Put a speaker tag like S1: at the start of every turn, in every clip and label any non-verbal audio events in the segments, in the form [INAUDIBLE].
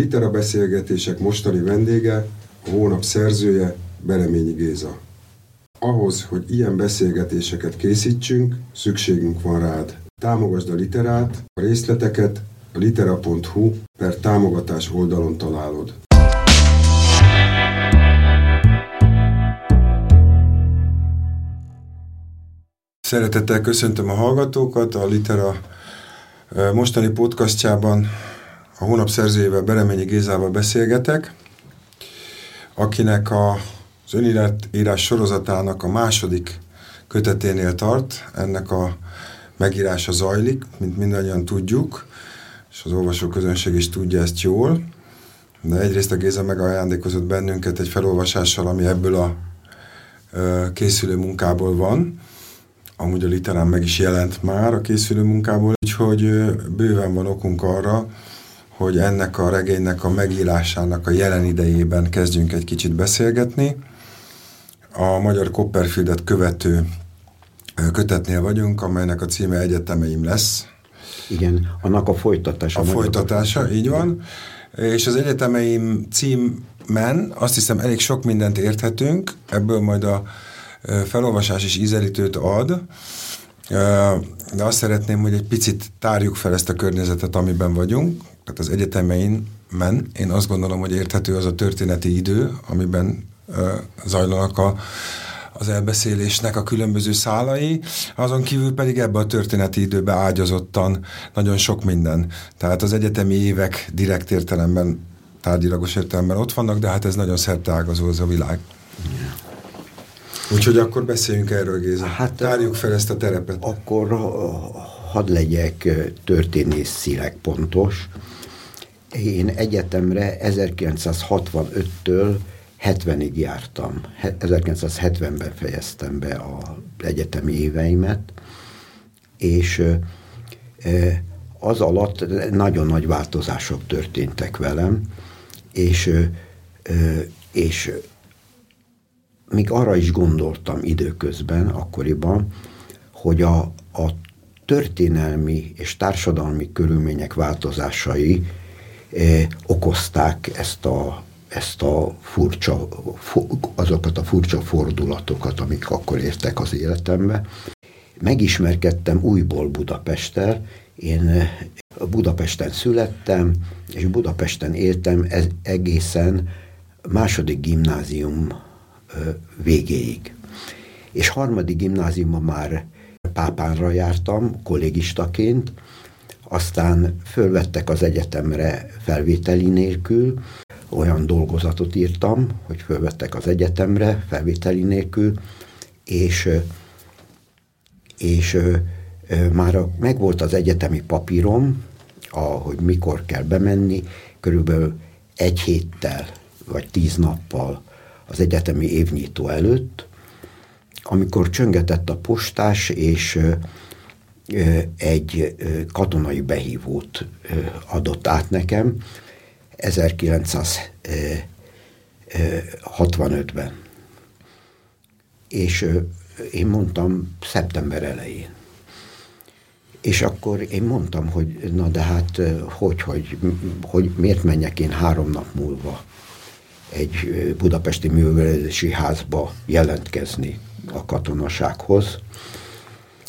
S1: Litera beszélgetések mostani vendége, a hónap szerzője, Bereményi Géza. Ahhoz, hogy ilyen beszélgetéseket készítsünk, szükségünk van rád. Támogasd a literát, a részleteket a litera.hu per támogatás oldalon találod. Szeretettel köszöntöm a hallgatókat, a Litera mostani podcastjában a hónap szerzőjével Bereményi Gézával beszélgetek, akinek a, az írás sorozatának a második köteténél tart, ennek a megírása zajlik, mint mindannyian tudjuk, és az olvasó közönség is tudja ezt jól. De egyrészt a Géza megajándékozott bennünket egy felolvasással, ami ebből a ö, készülő munkából van. Amúgy a literán meg is jelent már a készülő munkából, úgyhogy bőven van okunk arra, hogy ennek a regénynek a megírásának a jelen idejében kezdjünk egy kicsit beszélgetni. A Magyar Copperfieldet követő kötetnél vagyunk, amelynek a címe Egyetemeim lesz.
S2: Igen, annak a folytatása.
S1: A folytatása, így van. És az Egyetemeim címen azt hiszem elég sok mindent érthetünk, ebből majd a felolvasás is ízelítőt ad, de azt szeretném, hogy egy picit tárjuk fel ezt a környezetet, amiben vagyunk, tehát az egyetemein men, én azt gondolom, hogy érthető az a történeti idő, amiben uh, zajlanak a, az elbeszélésnek a különböző szálai, azon kívül pedig ebbe a történeti időbe ágyazottan nagyon sok minden. Tehát az egyetemi évek direkt értelemben, tárgyilagos értelemben ott vannak, de hát ez nagyon szerteágazó az a világ. Úgyhogy akkor beszéljünk erről, Géza. Hát, Tárjuk fel ezt a terepet.
S2: Akkor hadd legyek történészileg pontos. Én egyetemre 1965-től 70-ig jártam. 1970-ben fejeztem be az egyetemi éveimet, és az alatt nagyon nagy változások történtek velem, és, és még arra is gondoltam időközben, akkoriban, hogy a, a történelmi és társadalmi körülmények változásai okozták ezt a, ezt a furcsa, azokat a furcsa fordulatokat, amik akkor értek az életembe. Megismerkedtem újból Budapesttel, én eh, Budapesten születtem, és Budapesten éltem ez egészen második gimnázium végéig. És harmadik gimnáziumban már Pápánra jártam, kollégistaként, aztán fölvettek az egyetemre felvételi nélkül, olyan dolgozatot írtam, hogy fölvettek az egyetemre felvételi nélkül, és, és már megvolt az egyetemi papírom, a, hogy mikor kell bemenni, körülbelül egy héttel vagy tíz nappal az egyetemi évnyitó előtt, amikor csöngetett a postás, és egy katonai behívót adott át nekem 1965-ben. És én mondtam szeptember elején. És akkor én mondtam, hogy na de hát hogy, hogy, hogy miért menjek én három nap múlva egy budapesti művelési házba jelentkezni a katonasághoz,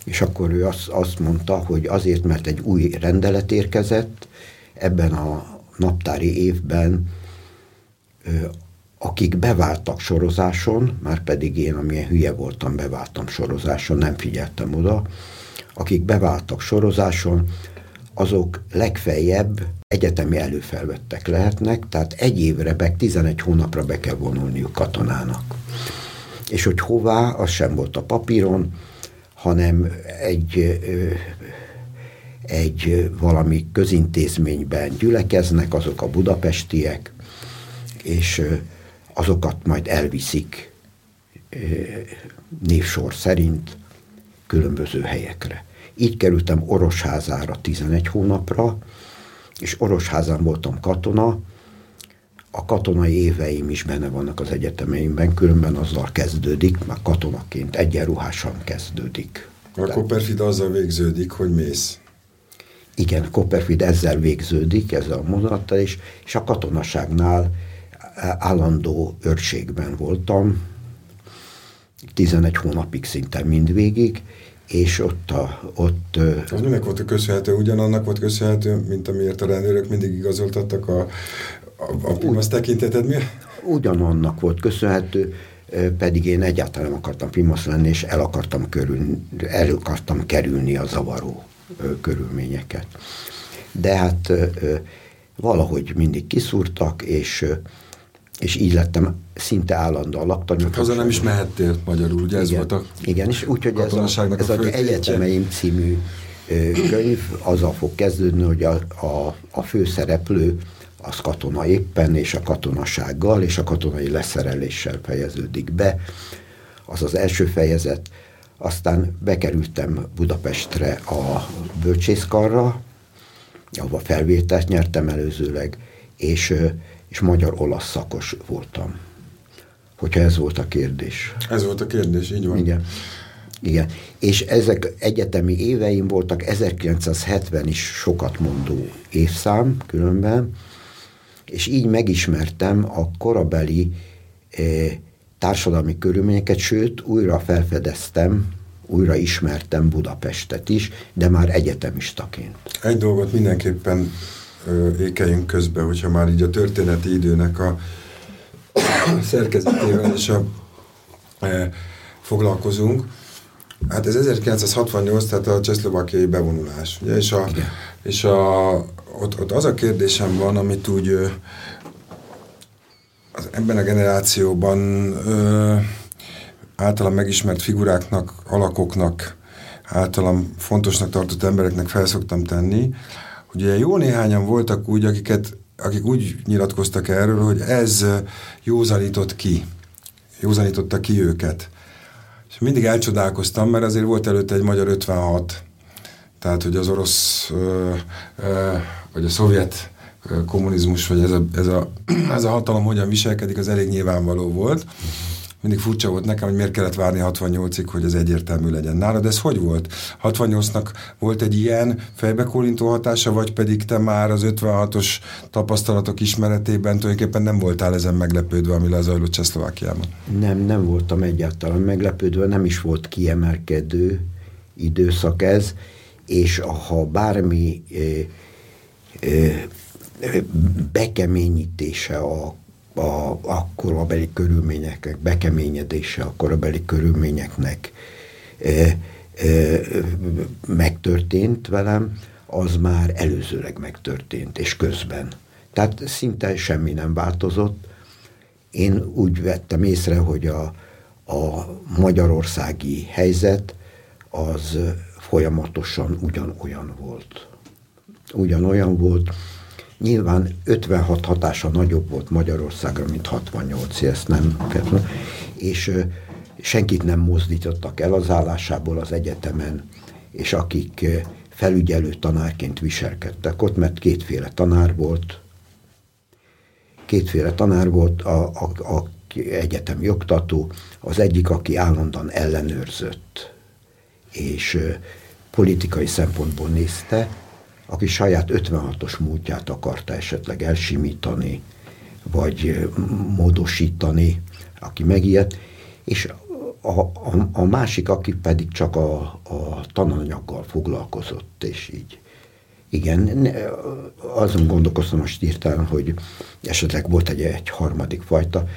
S2: és akkor ő azt, azt mondta, hogy azért, mert egy új rendelet érkezett, ebben a naptári évben akik beváltak sorozáson, már pedig én, amilyen hülye voltam, beváltam sorozáson, nem figyeltem oda, akik beváltak sorozáson, azok legfeljebb egyetemi előfelvettek lehetnek, tehát egy évre, meg 11 hónapra be kell vonulniuk katonának. És hogy hová, az sem volt a papíron, hanem egy, egy valami közintézményben gyülekeznek, azok a budapestiek, és azokat majd elviszik névsor szerint különböző helyekre. Így kerültem Orosházára 11 hónapra, és Orosházán voltam katona, a katonai éveim is benne vannak az egyetemeimben, különben azzal kezdődik, már katonaként egyenruhásan kezdődik.
S1: A Copperfield azzal végződik, hogy mész.
S2: Igen, Copperfield ezzel végződik, ezzel a mondattal, és, és a katonaságnál állandó őrségben voltam, 11 hónapig szinte mindvégig, és ott a... Ott,
S1: az minek volt a köszönhető? Ugyanannak volt köszönhető, mint amiért a rendőrök mindig igazoltattak a, a, a primasz tekinteted mi?
S2: Ugyanannak volt köszönhető, pedig én egyáltalán nem akartam primasz lenni, és el akartam, körül, el akartam kerülni a zavaró körülményeket. De hát valahogy mindig kiszúrtak, és és így lettem szinte állandóan laktanyag.
S1: Hát haza nem is mehettél magyarul, ugye ez
S2: igen,
S1: volt a
S2: Igen, és úgyhogy ez a, ez a, a Egyetemeim című könyv azzal fog kezdődni, hogy a, a, a főszereplő az katona éppen, és a katonasággal, és a katonai leszereléssel fejeződik be. Az az első fejezet. Aztán bekerültem Budapestre a bölcsészkarra, ahova felvételt nyertem előzőleg, és és magyar-olasz szakos voltam. Hogyha ez volt a kérdés.
S1: Ez volt a kérdés, így van.
S2: Igen. Igen. És ezek egyetemi éveim voltak, 1970 is sokat mondó évszám különben, és így megismertem a korabeli eh, társadalmi körülményeket, sőt, újra felfedeztem, újra ismertem Budapestet is, de már egyetemistaként.
S1: Egy dolgot mindenképpen ékeljünk közbe, hogyha már így a történeti időnek a [COUGHS] szerkezetével is a, e, foglalkozunk. Hát ez 1968, tehát a csehszlovákiai bevonulás. Ugye? És, a, és a, ott, ott az a kérdésem van, amit úgy az, ebben a generációban ö, általam megismert figuráknak, alakoknak, általam fontosnak tartott embereknek felszoktam tenni, Ugye jó néhányan voltak úgy, akiket, akik úgy nyilatkoztak erről, hogy ez józanított ki, józanította ki őket. És mindig elcsodálkoztam, mert azért volt előtte egy magyar 56, tehát hogy az orosz ö, ö, vagy a szovjet kommunizmus, vagy ez a, ez, a, [CLEARS THROAT] ez a hatalom hogyan viselkedik, az elég nyilvánvaló volt mindig furcsa volt nekem, hogy miért kellett várni 68-ig, hogy ez egyértelmű legyen. Nálad ez hogy volt? 68-nak volt egy ilyen fejbekólintó hatása, vagy pedig te már az 56-os tapasztalatok ismeretében tulajdonképpen nem voltál ezen meglepődve, ami lezajlott Csehszlovákiában?
S2: Nem, nem voltam egyáltalán meglepődve, nem is volt kiemelkedő időszak ez, és ha bármi ö, ö, bekeményítése a a, a korabeli körülményeknek, bekeményedése a korabeli körülményeknek e, e, megtörtént velem, az már előzőleg megtörtént, és közben. Tehát szinte semmi nem változott. Én úgy vettem észre, hogy a, a magyarországi helyzet az folyamatosan ugyanolyan volt. Ugyanolyan volt, Nyilván 56 hatása nagyobb volt Magyarországra, mint 68, ezt nem és senkit nem mozdítottak el az állásából az egyetemen, és akik felügyelő tanárként viselkedtek ott, mert kétféle tanár volt, kétféle tanár volt, a, a, a egyetemi oktató, az egyik, aki állandóan ellenőrzött, és politikai szempontból nézte, aki saját 56-os múltját akarta esetleg elsimítani, vagy módosítani, aki megijedt, és a, a, a másik, aki pedig csak a, a tananyaggal foglalkozott, és így. Igen, azon gondolkoztam most hirtelen, hogy esetleg volt egy, egy harmadik fajta,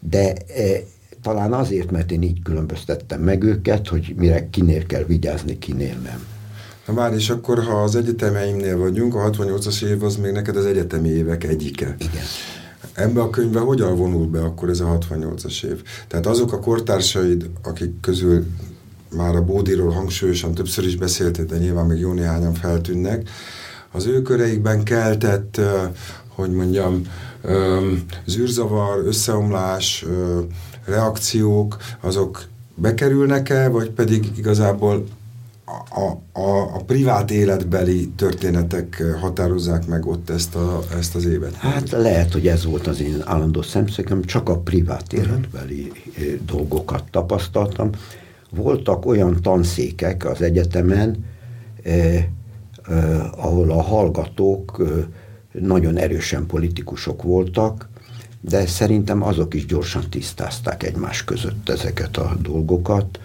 S2: de e, talán azért, mert én így különböztettem meg őket, hogy mire kinél kell vigyázni, kinél nem.
S1: Na már, és akkor, ha az egyetemeimnél vagyunk, a 68-as év az még neked az egyetemi évek egyike.
S2: Igen.
S1: Ebbe a könyvbe hogyan vonul be akkor ez a 68-as év? Tehát azok a kortársaid, akik közül már a Bódiról hangsúlyosan többször is beszéltél, de nyilván még jó néhányan feltűnnek, az ő köreikben keltett, hogy mondjam, zűrzavar, összeomlás, reakciók, azok bekerülnek-e, vagy pedig igazából a, a, a privát életbeli történetek határozzák meg ott ezt, a, ezt az évet?
S2: Hát lehet, hogy ez volt az én állandó szemszögem, csak a privát életbeli uh-huh. dolgokat tapasztaltam. Voltak olyan tanszékek az egyetemen, ahol a hallgatók nagyon erősen politikusok voltak, de szerintem azok is gyorsan tisztázták egymás között ezeket a dolgokat.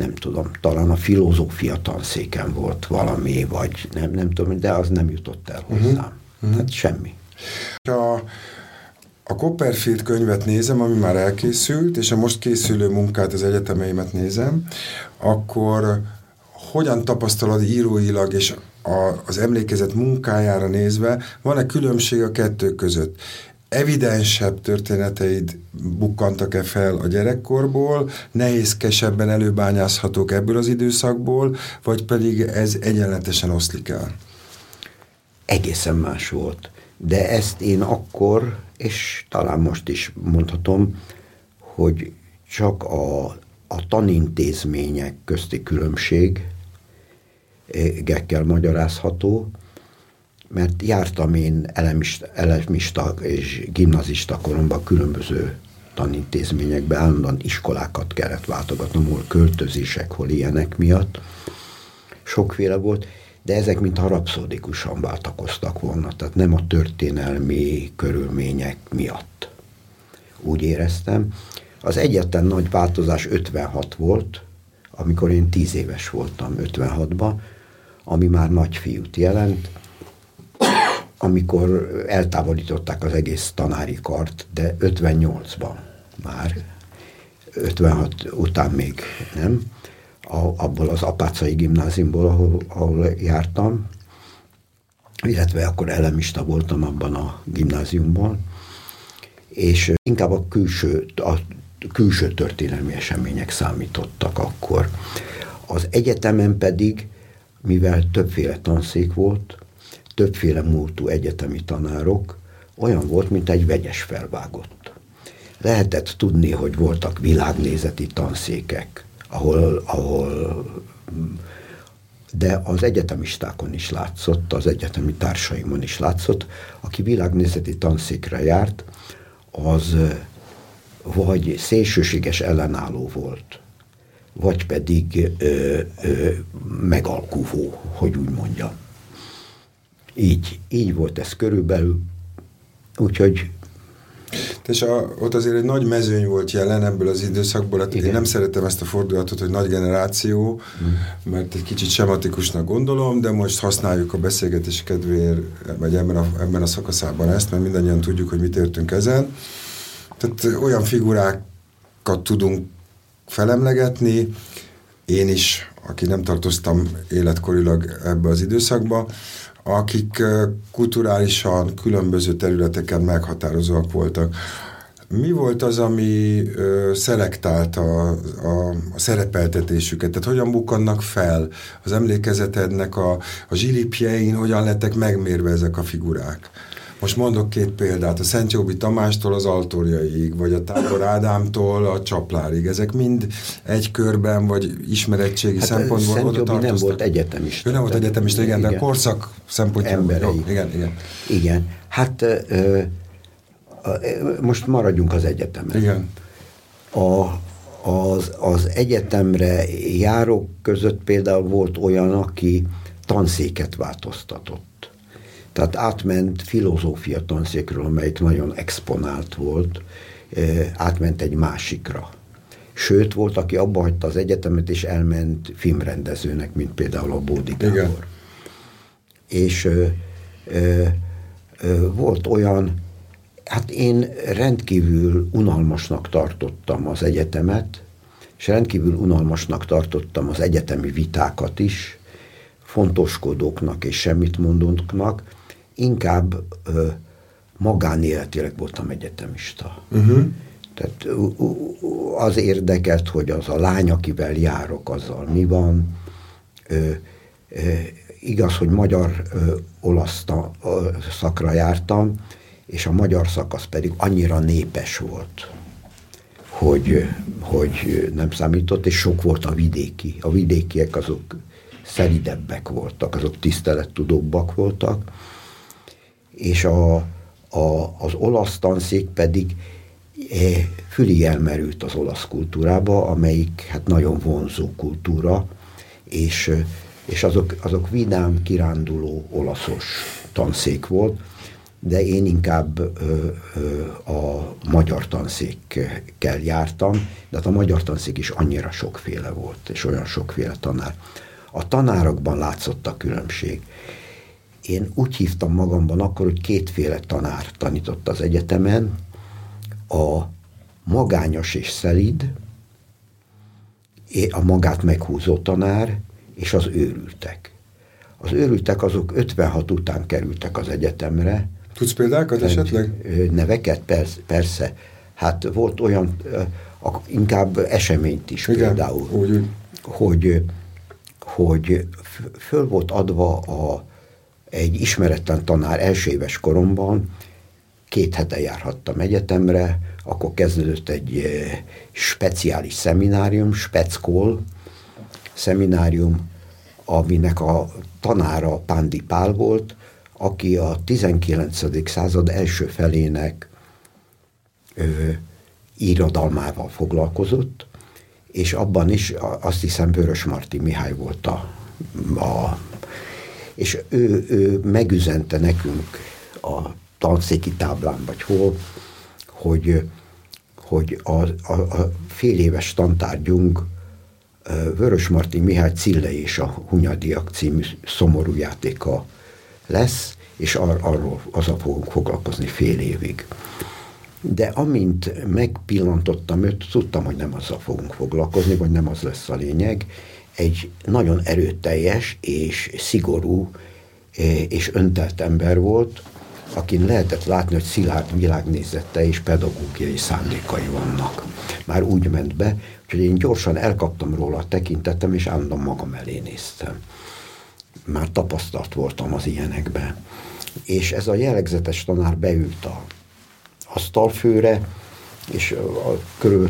S2: Nem tudom, talán a filozófia tanszéken volt valami, vagy nem, nem tudom, de az nem jutott el mhm. hozzám. Uh-huh. Tehát semmi.
S1: A, a Copperfield könyvet nézem, ami már elkészült, és a most készülő munkát, az egyetemeimet nézem, akkor hogyan tapasztalod íróilag és a, az emlékezet munkájára nézve, van-e különbség a kettő között? Evidensebb történeteid bukkantak-e fel a gyerekkorból, nehézkesebben előbányázhatók ebből az időszakból, vagy pedig ez egyenletesen oszlik el?
S2: Egészen más volt. De ezt én akkor, és talán most is mondhatom, hogy csak a, a tanintézmények közti különbség, gekkel magyarázható, mert jártam én elemista, elemista és gimnazista koromban különböző tanintézményekbe, állandóan iskolákat kellett váltogatnom, hol költözések, hol ilyenek miatt. Sokféle volt, de ezek mintha rapszódikusan váltakoztak volna, tehát nem a történelmi körülmények miatt. Úgy éreztem. Az egyetlen nagy változás 56 volt, amikor én 10 éves voltam 56-ban, ami már nagy fiút jelent, amikor eltávolították az egész tanári kart, de 58-ban már, 56 után még nem, a, abból az apácai gimnáziumból, ahol, ahol jártam, illetve akkor elemista voltam abban a gimnáziumban, és inkább a külső, a külső történelmi események számítottak akkor. Az egyetemen pedig mivel többféle tanszék volt, többféle múltú egyetemi tanárok, olyan volt, mint egy vegyes felvágott. Lehetett tudni, hogy voltak világnézeti tanszékek, ahol, ahol de az egyetemistákon is látszott, az egyetemi társaimon is látszott, aki világnézeti tanszékre járt, az vagy szélsőséges ellenálló volt, vagy pedig ö, ö, megalkuvó, hogy úgy mondjam. Így, így volt ez körülbelül, úgyhogy
S1: és a, ott azért egy nagy mezőny volt jelen ebből az időszakból, hát én nem szeretem ezt a fordulatot, hogy nagy generáció, mm. mert egy kicsit sematikusnak gondolom, de most használjuk a beszélgetés kedvéért, vagy ebben a, ebben a szakaszában ezt, mert mindannyian tudjuk, hogy mit értünk ezen. Tehát olyan figurákat tudunk felemlegetni. Én is, aki nem tartoztam életkorilag ebbe az időszakba, akik kulturálisan különböző területeken meghatározóak voltak. Mi volt az, ami ö, szelektálta a, a, a szerepeltetésüket? Tehát hogyan bukkannak fel az emlékezetednek a, a zsilipjein, hogyan lettek megmérve ezek a figurák? Most mondok két példát, a Szent Jóbi Tamástól az Altorjaiig, vagy a Tábor Ádámtól a Csaplárig. Ezek mind egy körben, vagy ismerettségi hát szempontból
S2: Szent oda tartoztak. nem volt egyetemista.
S1: Ő nem volt egyetemista, igen, igen. de korszak szempontjából. Emberei. igen, igen.
S2: Igen. Hát ö, most maradjunk az egyetemen.
S1: Igen.
S2: A, az, az egyetemre járók között például volt olyan, aki tanszéket változtatott tehát átment filozófia tanszékről, amelyik nagyon exponált volt, átment egy másikra. Sőt, volt, aki abba hagyta az egyetemet, és elment filmrendezőnek, mint például a Bódi Gábor. És ö, ö, ö, volt olyan, hát én rendkívül unalmasnak tartottam az egyetemet, és rendkívül unalmasnak tartottam az egyetemi vitákat is, fontoskodóknak és semmit mondóknak, inkább ö, magánéletileg voltam egyetemista. Uh-huh. Tehát az érdekelt, hogy az a lány, akivel járok, azzal mi van. Ö, ö, igaz, hogy magyar-olasz szakra jártam, és a magyar szakasz pedig annyira népes volt, hogy, hogy nem számított, és sok volt a vidéki. A vidékiek azok szeridebbek voltak, azok tisztelettudóbbak voltak, és a, a, az olasz tanszék pedig e, fülig elmerült az olasz kultúrába, amelyik hát nagyon vonzó kultúra, és és azok, azok vidám, kiránduló, olaszos tanszék volt, de én inkább ö, ö, a magyar tanszékkel jártam, de hát a magyar tanszék is annyira sokféle volt, és olyan sokféle tanár. A tanárokban látszott a különbség. Én úgy hívtam magamban akkor, hogy kétféle tanár tanított az egyetemen, a magányos és szelid, a magát meghúzó tanár, és az őrültek. Az őrültek azok 56 után kerültek az egyetemre.
S1: Tudsz példákat esetleg?
S2: Neveket, persze. persze. Hát volt olyan, inkább eseményt is Igen, például, úgy. hogy hogy föl volt adva a, egy ismeretlen tanár első éves koromban, két hete járhattam egyetemre, akkor kezdődött egy speciális szeminárium, speckol szeminárium, aminek a tanára Pándi Pál volt, aki a 19. század első felének ö, íradalmával foglalkozott, és abban is azt hiszem Vörös Marti Mihály volt a, a és ő, ő megüzente nekünk a tanszéki táblán, vagy hol, hogy, hogy a, a, a fél éves tantárgyunk Vörös Marti Mihály Cille és a Hunyadiak című szomorú játéka lesz, és ar, arról azzal fogunk foglalkozni fél évig. De amint megpillantottam őt, tudtam, hogy nem azzal fogunk foglalkozni, vagy nem az lesz a lényeg. Egy nagyon erőteljes és szigorú eh, és öntelt ember volt, akin lehetett látni, hogy szilárd világnézete és pedagógiai szándékai vannak. Már úgy ment be, hogy én gyorsan elkaptam róla a tekintetem, és állandóan magam elé néztem. Már tapasztalt voltam az ilyenekben. És ez a jellegzetes tanár beült a asztalfőre, és a, körül,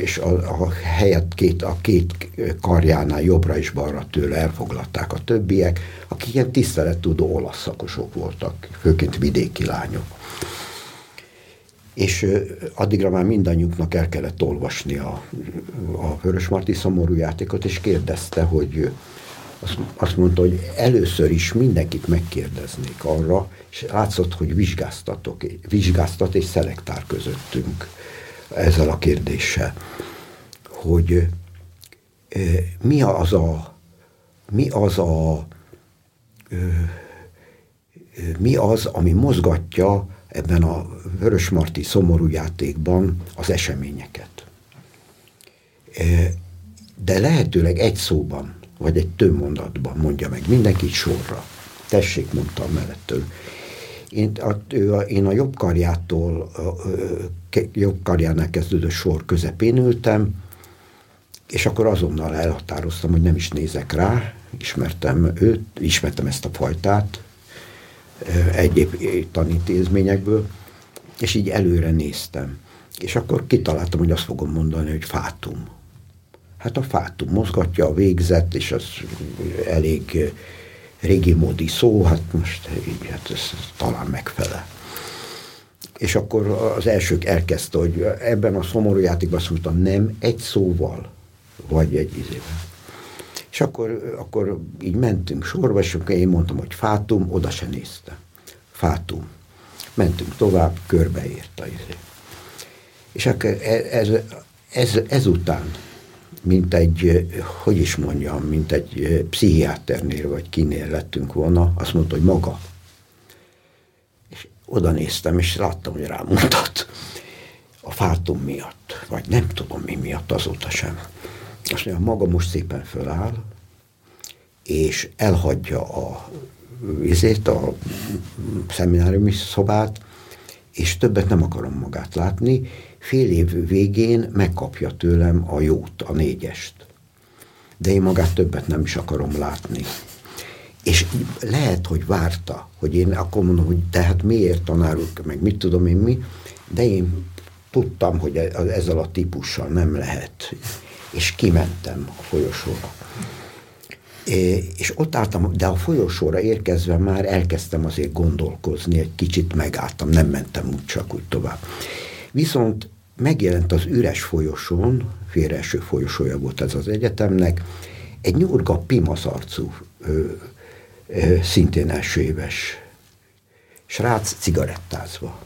S2: és a, a helyet két, a két karjánál jobbra és balra tőle elfoglalták a többiek, akik ilyen tisztelettudó olasz szakosok voltak, főként vidéki lányok. És addigra már mindannyiunknak el kellett olvasni a, a Vörösmarty szomorú játékot, és kérdezte, hogy azt, azt mondta, hogy először is mindenkit megkérdeznék arra, és látszott, hogy vizsgáztatok, vizsgáztat és szelektár közöttünk ezzel a kérdéssel, hogy mi az a, mi az a, mi az, ami mozgatja ebben a Vörösmarty szomorú játékban az eseményeket. De lehetőleg egy szóban vagy egy több mondatban mondja meg mindenki sorra. Tessék, mondta mellettől. Én a, én a jobb karjától, a, jobb karjánál kezdődő sor közepén ültem, és akkor azonnal elhatároztam, hogy nem is nézek rá, ismertem őt, ismertem ezt a fajtát egyéb tanítézményekből, és így előre néztem. És akkor kitaláltam, hogy azt fogom mondani, hogy fátum. Hát a fátum mozgatja a végzet, és az elég régi módi szó, hát most így, hát ez talán megfelel. És akkor az elsők elkezdte, hogy ebben a szomorú játékban azt mondtam, nem egy szóval, vagy egy izével. És akkor, akkor így mentünk sorba, és akkor én mondtam, hogy fátum, oda se néztem. Fátum. Mentünk tovább, körbeért a izé. És akkor e, ez, ez, ezután mint egy, hogy is mondjam, mint egy pszichiáternél, vagy kinél lettünk volna, azt mondta, hogy maga. Oda néztem, és láttam, hogy rámutat a fátum miatt, vagy nem tudom mi miatt azóta sem. Azt mondja, maga most szépen föláll, és elhagyja a vizét, a szemináriumi szobát, és többet nem akarom magát látni, fél év végén megkapja tőlem a jót, a négyest. De én magát többet nem is akarom látni. És lehet, hogy várta, hogy én akkor mondom, hogy tehát miért tanárok, meg mit tudom én mi, de én tudtam, hogy e- ezzel a típussal nem lehet. És kimentem a folyosóra. És ott álltam, de a folyosóra érkezve már elkezdtem azért gondolkozni, egy kicsit megálltam, nem mentem úgy csak úgy tovább. Viszont megjelent az üres folyosón, első folyosója volt ez az egyetemnek, egy nyurga pimasz arcú szintén első éves srác cigarettázva.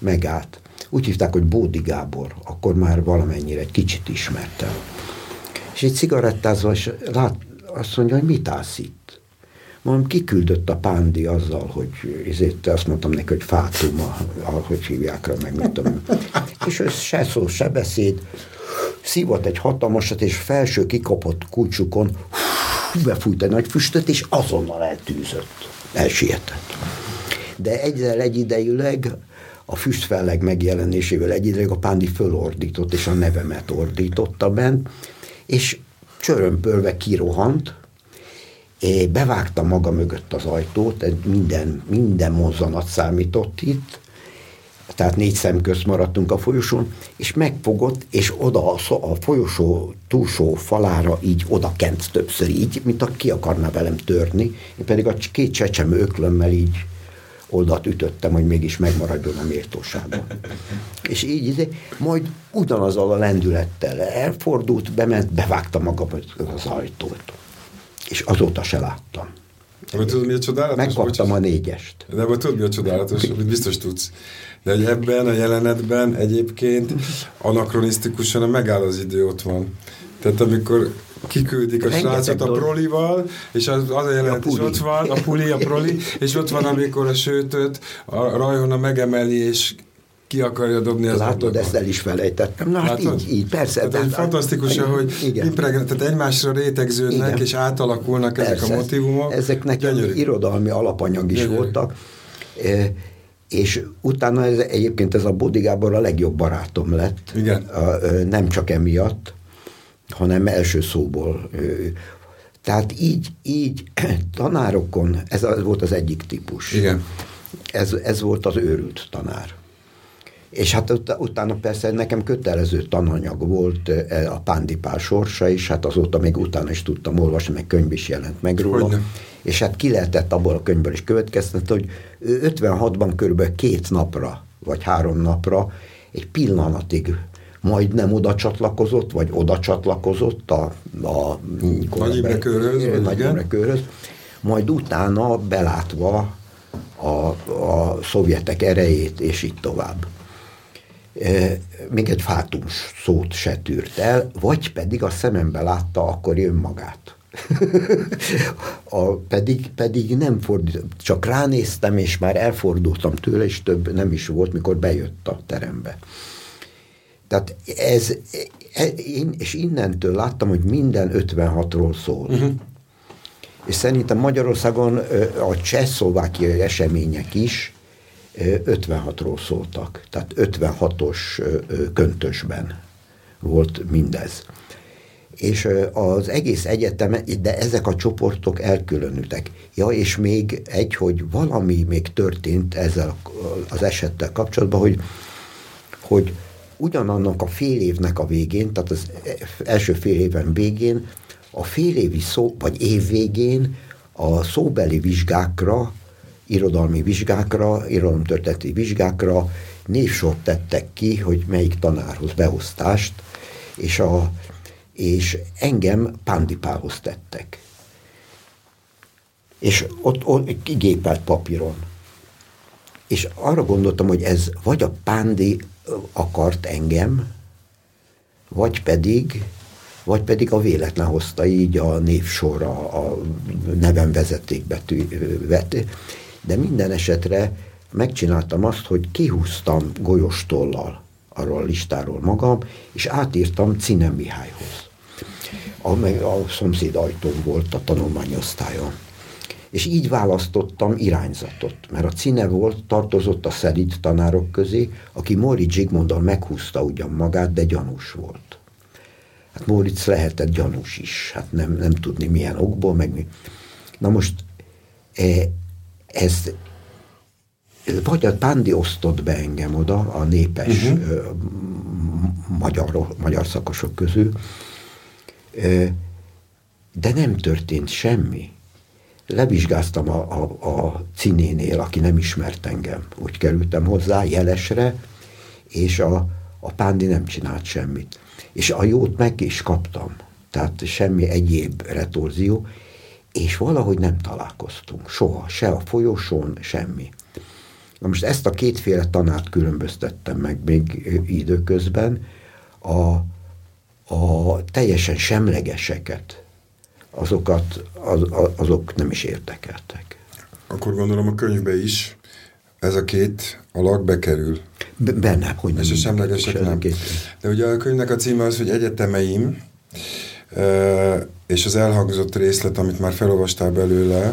S2: Megállt. Úgy hívták, hogy Bódi Gábor, akkor már valamennyire egy kicsit ismertem. És egy cigarettázva, és lát, azt mondja, hogy mit állsz itt? Mondom, kiküldött a pándi azzal, hogy ezért azt mondtam neki, hogy fátum, ahogy hívják rá, meg mit. És ez se szó, se beszéd, szívott egy hatalmasat, és felső kikapott kulcsukon befújt egy nagy füstöt, és azonnal eltűzött. Elsietett. De egyzel egyidejűleg a füstfelleg megjelenésével egyidejűleg a pándi fölordított, és a nevemet ordította bent, és csörömpölve kirohant, bevágta maga mögött az ajtót, minden, minden mozzanat számított itt, tehát négy szem közt maradtunk a folyosón, és megfogott, és oda a, a folyosó túlsó falára így oda kent többször így, mint a ki akarna velem törni, én pedig a két csecsem öklömmel így oldalt ütöttem, hogy mégis megmaradjon a méltósága. És így, így majd ugyanazzal a lendülettel elfordult, bement, bevágta maga az ajtót. És azóta se láttam.
S1: De tudod, mi a csodálatos?
S2: Megkaptam a négyest.
S1: De vagy tudod, mi a csodálatos, amit biztos tudsz. De hogy ebben a jelenetben egyébként anakronisztikusan a megáll az idő ott van. Tehát amikor kiküldik a srácot a prolival, és az, az a jelenet is ott van, a puli, a proli, és ott van, amikor a sőtöt a rajona megemeli, és ki akarja dobni az
S2: Látod, ablakon. ezt el is felejtettem. Na, hát így, így, persze.
S1: Tehát de, fantasztikus, hogy impregn, tehát egymásra rétegződnek, igen. és átalakulnak persze. ezek a motivumok.
S2: Ezeknek Gyönyörű. irodalmi alapanyag is Gyönyörű. voltak. E, és utána ez, egyébként ez a Bodigábor a legjobb barátom lett.
S1: Igen.
S2: A, nem csak emiatt, hanem első szóból. Tehát így, így [CLEARS THROAT] tanárokon, ez volt az egyik típus.
S1: Igen.
S2: Ez, ez volt az őrült tanár. És hát ut- utána persze nekem kötelező tananyag volt e, a Pándipál sorsa is, hát azóta még utána is tudtam olvasni, meg könyv is jelent meg róla. Hogyne. És hát ki lehetett abból a könyvből is következtetni, hogy 56-ban körülbelül két napra, vagy három napra egy pillanatig majdnem oda csatlakozott, vagy oda csatlakozott a, a
S1: Nagy Imre körhöz,
S2: Nagy Imre körhöz, majd utána belátva a, a szovjetek erejét, és így tovább. E, még egy fátum szót se tűrt el, vagy pedig a szemembe látta akkor önmagát. [LAUGHS] a, pedig, pedig nem fordult, csak ránéztem, és már elfordultam tőle, és több nem is volt, mikor bejött a terembe. Tehát ez, e, én, és innentől láttam, hogy minden 56-ról szól. Uh-huh. És szerintem Magyarországon a csehszlovákiai események is 56-ról szóltak. Tehát 56-os köntösben volt mindez. És az egész egyetem, de ezek a csoportok elkülönültek. Ja, és még egy, hogy valami még történt ezzel az esettel kapcsolatban, hogy, hogy ugyanannak a fél évnek a végén, tehát az első fél éven végén, a fél évi szó, vagy év végén a szóbeli vizsgákra, irodalmi vizsgákra, irodalomtörténeti vizsgákra névsort tettek ki, hogy melyik tanárhoz beosztást, és, a, és engem Pándipához tettek. És ott, ott kigépelt papíron. És arra gondoltam, hogy ez vagy a Pándi akart engem, vagy pedig, vagy pedig a véletlen hozta így a névsorra, a nevem vezetékbetűvet. De minden esetre megcsináltam azt, hogy kihúztam golyóstollal arról a listáról magam, és átírtam Cine Mihályhoz, amely a szomszéd ajtón volt a tanulmányosztályon. És így választottam irányzatot, mert a cine volt, tartozott a szerint tanárok közé, aki Mori Zsigmonddal meghúzta ugyan magát, de gyanús volt. Hát Moritz lehetett gyanús is, hát nem, nem tudni milyen okból, meg mi. Na most e, ez vagy a Pándi osztott be engem oda, a népes uh-huh. magyar, magyar szakosok közül, de nem történt semmi levizsgáztam a, a, a cinénél, aki nem ismert engem. Úgy kerültem hozzá jelesre, és a, a Pándi nem csinált semmit. És a jót meg is kaptam. Tehát semmi egyéb retorzió. És valahogy nem találkoztunk. Soha, se a folyosón, semmi. Na most ezt a kétféle tanát különböztettem meg még időközben. A, a teljesen semlegeseket, azokat, az, azok nem is érdekeltek.
S1: Akkor gondolom a könyvbe is ez a két alak bekerül.
S2: Benne, hogy
S1: nem. És a semlegesek nem. Két. De ugye a könyvnek a címe az, hogy egyetemeim, és az elhangzott részlet, amit már felolvastál belőle,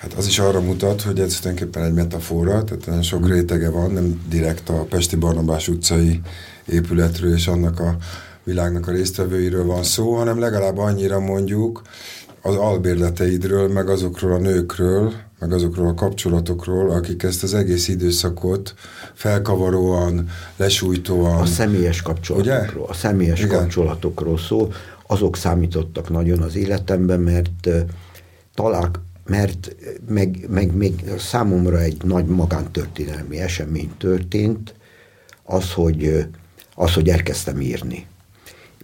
S1: hát az is arra mutat, hogy ez tulajdonképpen egy metafora, tehát nagyon sok rétege van, nem direkt a Pesti Barnabás utcai épületről és annak a világnak a résztvevőiről van szó, hanem legalább annyira mondjuk az albérleteidről, meg azokról a nőkről, meg azokról a kapcsolatokról, akik ezt az egész időszakot felkavaróan, lesújtóan...
S2: A személyes kapcsolatokról, ugye? a személyes Igen. kapcsolatokról szól, azok számítottak nagyon az életemben, mert talál, mert meg, meg még számomra egy nagy magántörténelmi esemény történt, az, hogy, az, hogy elkezdtem írni.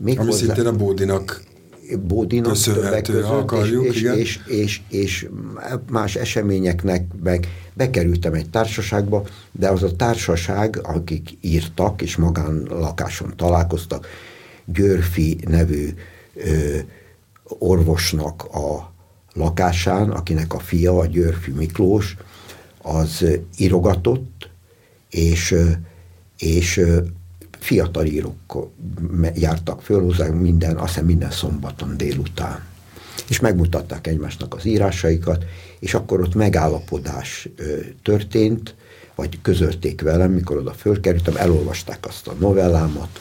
S1: Még Ami hozzá, szintén a Bódinak
S2: Bódinak köszönhető, akarjuk, és, és, és, és, és más eseményeknek meg bekerültem egy társaságba, de az a társaság, akik írtak, és magánlakáson találkoztak, Györfi nevű ö, orvosnak a lakásán, akinek a fia, a Györfi Miklós, az írogatott, és, és fiatal írók jártak föl hozzá minden, azt hiszem minden szombaton délután. És megmutatták egymásnak az írásaikat, és akkor ott megállapodás történt, vagy közölték velem, mikor oda fölkerültem, elolvasták azt a novellámat,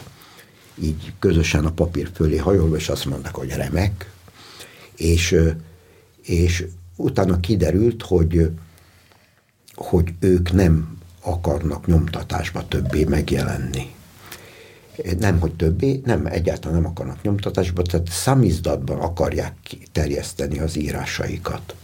S2: így közösen a papír fölé hajolva, és azt mondták, hogy remek, és, és utána kiderült, hogy, hogy ők nem akarnak nyomtatásba többé megjelenni nem, hogy többé, nem, egyáltalán nem akarnak nyomtatásba, tehát számizdatban akarják terjeszteni az írásaikat.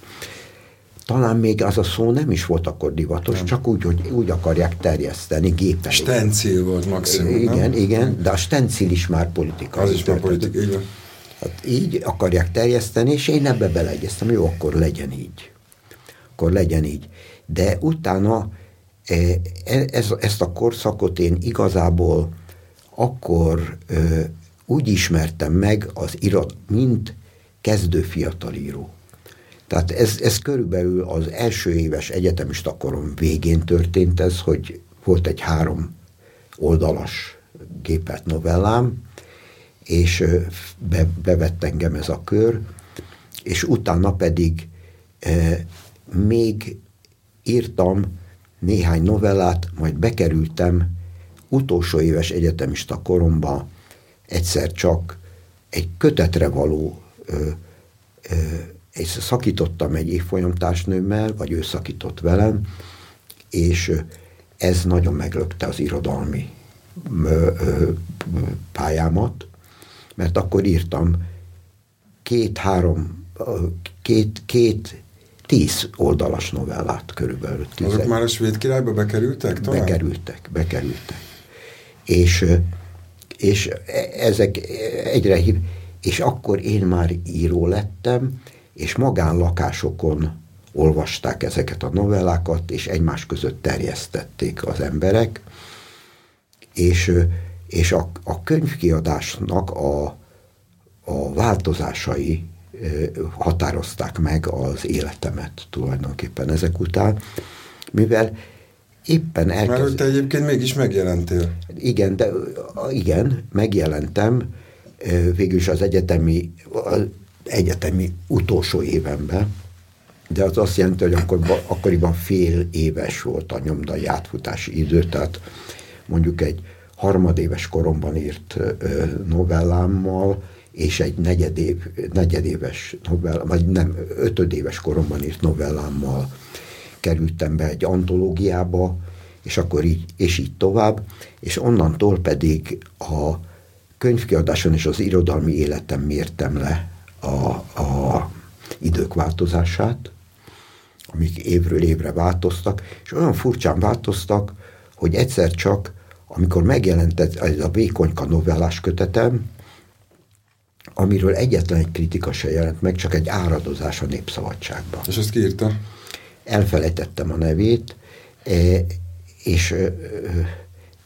S2: Talán még az a szó nem is volt akkor divatos, nem. csak úgy, hogy úgy akarják terjeszteni gépen.
S1: Stencil volt maximum,
S2: Igen,
S1: nem?
S2: igen, de a stencil is már politika.
S1: Az is már politika, igen.
S2: Hát így akarják terjeszteni, és én ebbe beleegyeztem, jó, akkor legyen így. Akkor legyen így. De utána e, e, ez, ezt a korszakot én igazából akkor úgy ismertem meg az irat, mint kezdő fiatalíró. Tehát ez, ez körülbelül az első éves egyetemista korom végén történt ez, hogy volt egy három oldalas gépelt novellám, és be, bevett engem ez a kör, és utána pedig e, még írtam néhány novellát, majd bekerültem utolsó éves egyetemista koromban egyszer csak egy kötetre való ö, ö, és szakítottam egy évfolyamtársnőmmel, vagy ő szakított velem, és ez nagyon meglökte az irodalmi pályámat, mert akkor írtam két-három, két, két tíz oldalas novellát körülbelül.
S1: Azok már a svéd királyba bekerültek
S2: talán? Bekerültek, bekerültek és, és ezek egyre hív, és akkor én már író lettem, és magánlakásokon olvasták ezeket a novellákat, és egymás között terjesztették az emberek, és, és a, a könyvkiadásnak a, a változásai határozták meg az életemet tulajdonképpen ezek után, mivel éppen elkezd...
S1: Mert te egyébként mégis megjelentél.
S2: Igen, de igen, megjelentem végül is az egyetemi, egyetemi utolsó évemben, de az azt jelenti, hogy akkor, akkoriban fél éves volt a nyomdai átfutási idő, tehát mondjuk egy harmadéves koromban írt novellámmal, és egy negyedév, negyedéves novell, vagy nem, ötödéves koromban írt novellámmal kerültem be egy antológiába, és akkor így, és így tovább, és onnantól pedig a könyvkiadáson és az irodalmi életem mértem le a, a idők változását, amik évről évre változtak, és olyan furcsán változtak, hogy egyszer csak, amikor megjelent ez a Vékonyka novellás kötetem, amiről egyetlen egy kritika se jelent meg, csak egy áradozás a Népszabadságban.
S1: És azt kiírta?
S2: Elfelejtettem a nevét, e, és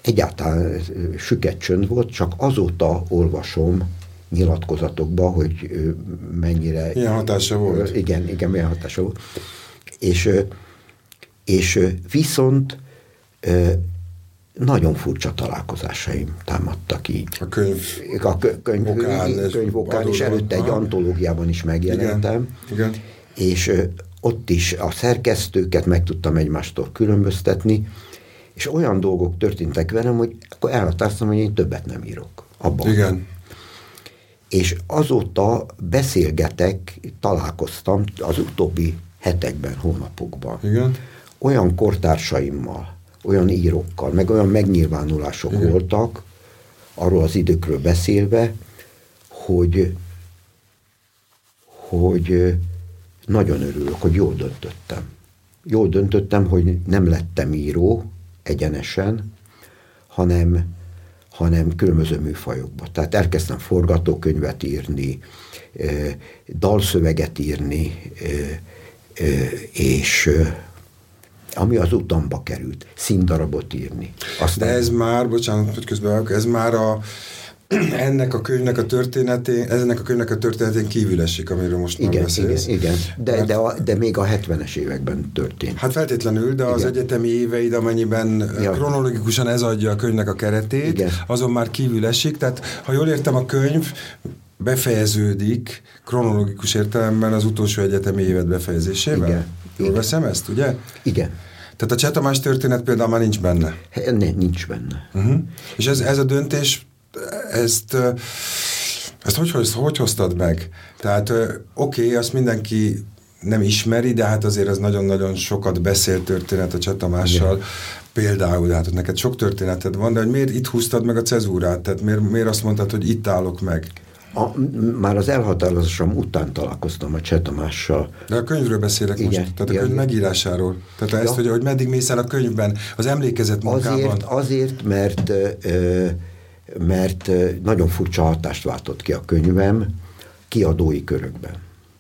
S2: egyáltalán süket csönd volt, csak azóta olvasom nyilatkozatokba, hogy mennyire...
S1: Milyen hatása volt?
S2: Igen, igen, milyen hatása volt. És, és viszont nagyon furcsa találkozásaim támadtak így.
S1: A könyv
S2: a könyv, okán, könyv okán, és előtte egy antológiában is megjelentem.
S1: Igen, igen.
S2: És ott is a szerkesztőket meg tudtam egymástól különböztetni, és olyan dolgok történtek velem, hogy akkor elhatároztam, hogy én többet nem írok. Abban.
S1: Igen.
S2: És azóta beszélgetek, találkoztam az utóbbi hetekben, hónapokban.
S1: Igen.
S2: Olyan kortársaimmal, olyan írókkal, meg olyan megnyilvánulások Igen. voltak, arról az időkről beszélve, hogy, hogy nagyon örülök, hogy jól döntöttem. Jól döntöttem, hogy nem lettem író egyenesen, hanem, hanem különböző műfajokba. Tehát elkezdtem forgatókönyvet írni, dalszöveget írni, és ami az utamba került, színdarabot írni.
S1: Aztán... De ez már, bocsánat, hogy közben ez már a, [CLEARS THROAT] ennek a könyvnek a történetén, ennek a könyvnek a történetén kívül esik, amiről most
S2: igen,
S1: beszélsz.
S2: Igen, igen. De, Mert, de, a, de még a 70-es években történt.
S1: Hát feltétlenül, de igen. az egyetemi éveid, amennyiben ja. kronológikusan ez adja a könyvnek a keretét, igen. azon már kívül esik. Tehát, ha jól értem, a könyv befejeződik kronológikus értelemben az utolsó egyetemi évet befejezésével? Igen. Jól Igen. veszem ezt, ugye?
S2: Igen.
S1: Tehát a Csetamás történet például már nincs benne?
S2: Ne, nincs benne.
S1: Uh-huh. És ez, ez a döntés, ezt, ezt hogy, hogy, hogy hoztad meg? Tehát oké, okay, azt mindenki nem ismeri, de hát azért ez nagyon-nagyon sokat beszélt történet a Csetamással. Igen. Például, hát neked sok történeted van, de hogy miért itt húztad meg a cezúrát? Tehát miért, miért azt mondtad, hogy itt állok meg?
S2: A, már az elhatározásom után találkoztam a Csetamással.
S1: De a könyvről beszélek igen, most, tehát a könyv megírásáról. Tehát ja. ezt, hogy, hogy meddig mész el a könyvben, az emlékezet munkában.
S2: Azért, azért mert, mert nagyon furcsa hatást váltott ki a könyvem kiadói körökben.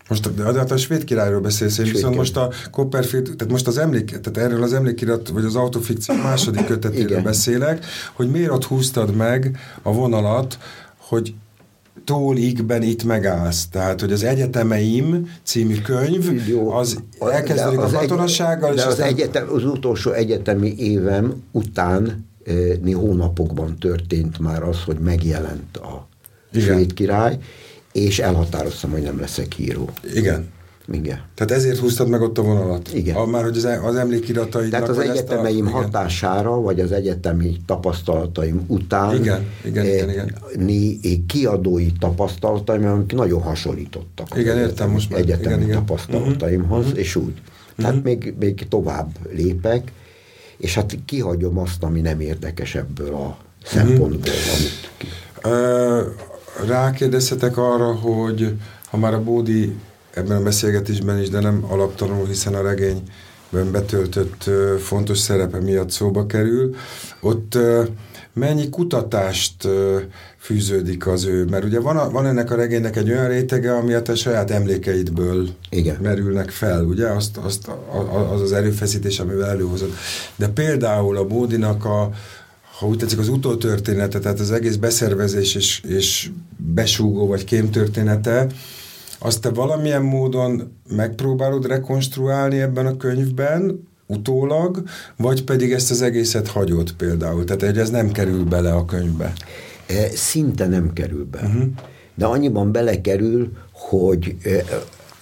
S1: Most de hát a svéd királyról beszélsz, én viszont most a Copperfield, tehát most az emlék, tehát erről az emlékirat, vagy az autofikció második kötetéről beszélek, hogy miért ott húztad meg a vonalat, hogy tólikben itt megállsz. Tehát, hogy az Egyetemeim című könyv, Jó, az elkezdődik az a katonassággal.
S2: Egy, de az, egyetem, az utolsó egyetemi évem után hónapokban történt már az, hogy megjelent a Igen. svéd király, és elhatároztam, hogy nem leszek író.
S1: Igen.
S2: Igen.
S1: Tehát ezért húztad meg ott a vonalat?
S2: Igen.
S1: A, már hogy az, az emlékirataidnak...
S2: Tehát az egyetemeim a, hatására, igen. vagy az egyetemi tapasztalataim után
S1: igen, igen, igen, igen.
S2: Né, kiadói tapasztalataim, amik nagyon hasonlítottak
S1: igen, értem most
S2: már. egyetemi igen, igen. tapasztalataimhoz, uh-huh. és úgy. Tehát uh-huh. még, még tovább lépek, és hát kihagyom azt, ami nem érdekes ebből a szempontból, uh-huh. amit ki...
S1: Rákérdezhetek arra, hogy ha már a Bódi ebben a beszélgetésben is, de nem alaptanul, hiszen a regényben betöltött fontos szerepe miatt szóba kerül. Ott mennyi kutatást fűződik az ő, mert ugye van, a, van ennek a regénynek egy olyan rétege, ami a te saját emlékeidből
S2: Igen.
S1: merülnek fel, ugye? Azt, azt, az az erőfeszítés, amivel előhozod. De például a Bódinak a, ha úgy tetszik, az utótörténete, tehát az egész beszervezés és, és besúgó vagy kémtörténete, azt te valamilyen módon megpróbálod rekonstruálni ebben a könyvben, utólag, vagy pedig ezt az egészet hagyod például? Tehát hogy ez nem kerül bele a könyvbe?
S2: E, szinte nem kerül be. Uh-huh. De annyiban belekerül, hogy e,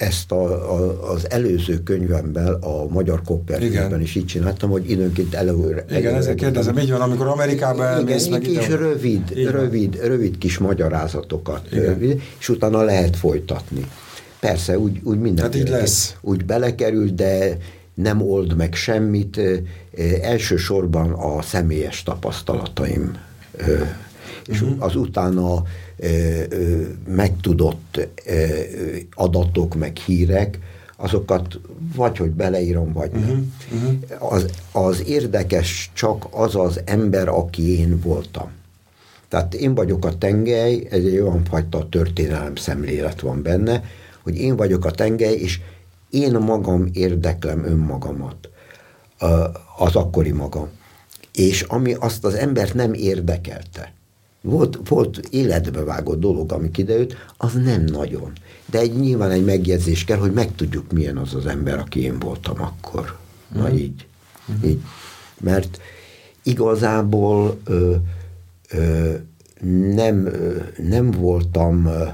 S2: ezt a, a, az előző könyvemben, a Magyar Copperfieldben is így csináltam, hogy időnként előre...
S1: Igen, előre ezért kérdezem, így van, amikor Amerikába elmész,
S2: igen, meg és ide... rövid, rövid, rövid kis magyarázatokat, rövid, és utána lehet folytatni. Persze, úgy, úgy minden.
S1: Hát így lesz.
S2: Úgy belekerül, de nem old meg semmit. Elsősorban a személyes tapasztalataim és uh-huh. az utána megtudott adatok, meg hírek, azokat vagy, hogy beleírom, vagy nem. Uh-huh. Uh-huh. Az, az érdekes csak az az ember, aki én voltam. Tehát én vagyok a tengely, ez egy olyan fajta történelem szemlélet van benne, hogy én vagyok a tengely, és én magam érdeklem önmagamat, az akkori magam. És ami azt az embert nem érdekelte, volt, volt életbe vágott dolog, ami kiderült, az nem nagyon. De egy, nyilván egy megjegyzés kell, hogy megtudjuk, milyen az az ember, aki én voltam akkor. Na mm. így. Mm. így. Mert igazából ö, ö, nem, ö, nem voltam, ö,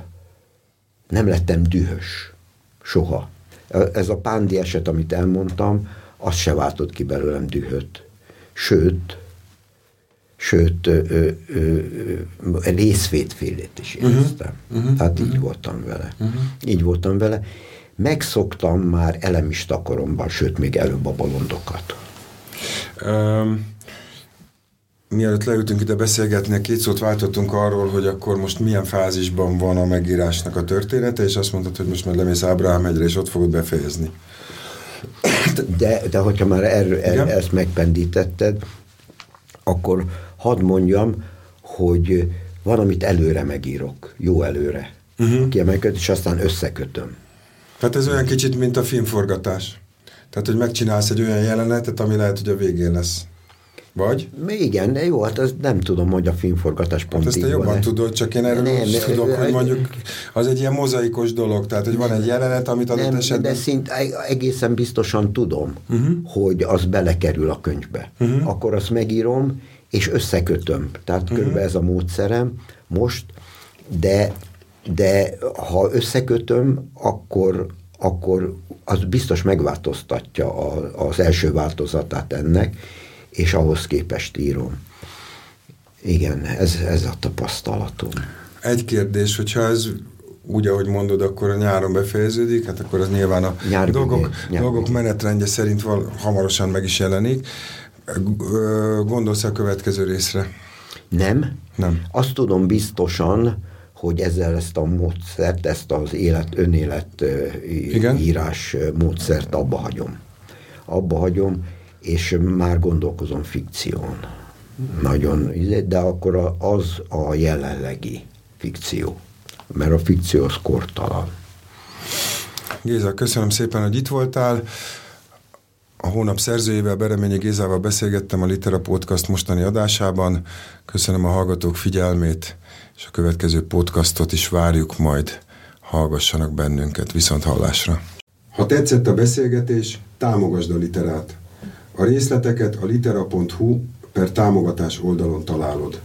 S2: nem lettem dühös. Soha. Ez a pándi eset, amit elmondtam, az se váltott ki belőlem dühöt. Sőt, sőt, ö, ö, ö, részvétfélét is mhm. éreztem. Uh-huh. Uh-huh. Tehát így uh-huh. voltam vele. Uh-huh. Így voltam vele. Megszoktam már elemista koromban, sőt, még előbb a bolondokat. Um,
S1: mielőtt leültünk ide beszélgetni, két szót váltottunk arról, hogy akkor most milyen fázisban van a megírásnak a története, és azt mondtad, hogy most majd lemész Ábrahám egyre, és ott fogod befejezni.
S2: De, de hogyha már erről, er, ezt megpendítetted, akkor hadd mondjam, hogy van, amit előre megírok, jó előre. Uh-huh. Kiemelkedő, és aztán összekötöm.
S1: Tehát ez olyan kicsit, mint a filmforgatás. Tehát, hogy megcsinálsz egy olyan jelenetet, ami lehet, hogy a végén lesz. Vagy?
S2: Igen, de jó, hát ez nem tudom, hogy a filmforgatás pont
S1: hát ezt te jobban tudod, csak én erről nem, nem, tudok, hogy mondjuk az egy ilyen mozaikos dolog, tehát hogy van egy jelenet, amit adott nem, esetben...
S2: De szint egészen biztosan tudom, uh-huh. hogy az belekerül a könyvbe. Uh-huh. Akkor azt megírom, és összekötöm. Tehát uh-huh. körülbelül ez a módszerem most, de, de ha összekötöm, akkor, akkor az biztos megváltoztatja a, az első változatát ennek, és ahhoz képest írom. Igen, ez, ez a tapasztalatom.
S1: Egy kérdés, hogyha ez úgy, ahogy mondod, akkor a nyáron befejeződik, hát akkor az nyilván a Nyár dolgok, nyár dolgok menetrendje szerint val, hamarosan meg is jelenik. Gondolsz a következő részre?
S2: Nem.
S1: Nem.
S2: Azt tudom biztosan, hogy ezzel ezt a módszert, ezt az élet, önélet Igen? írás módszert abba hagyom. Abba hagyom, és már gondolkozom fikción. Nagyon, de akkor az a jelenlegi fikció. Mert a fikció az kortalan.
S1: Géza, köszönöm szépen, hogy itt voltál. A hónap szerzőjével, Bereményi Gézával beszélgettem a Litera Podcast mostani adásában. Köszönöm a hallgatók figyelmét, és a következő podcastot is várjuk majd. Hallgassanak bennünket, viszont hallásra. Ha tetszett a beszélgetés, támogasd a literát. A részleteket a litera.hu per támogatás oldalon találod.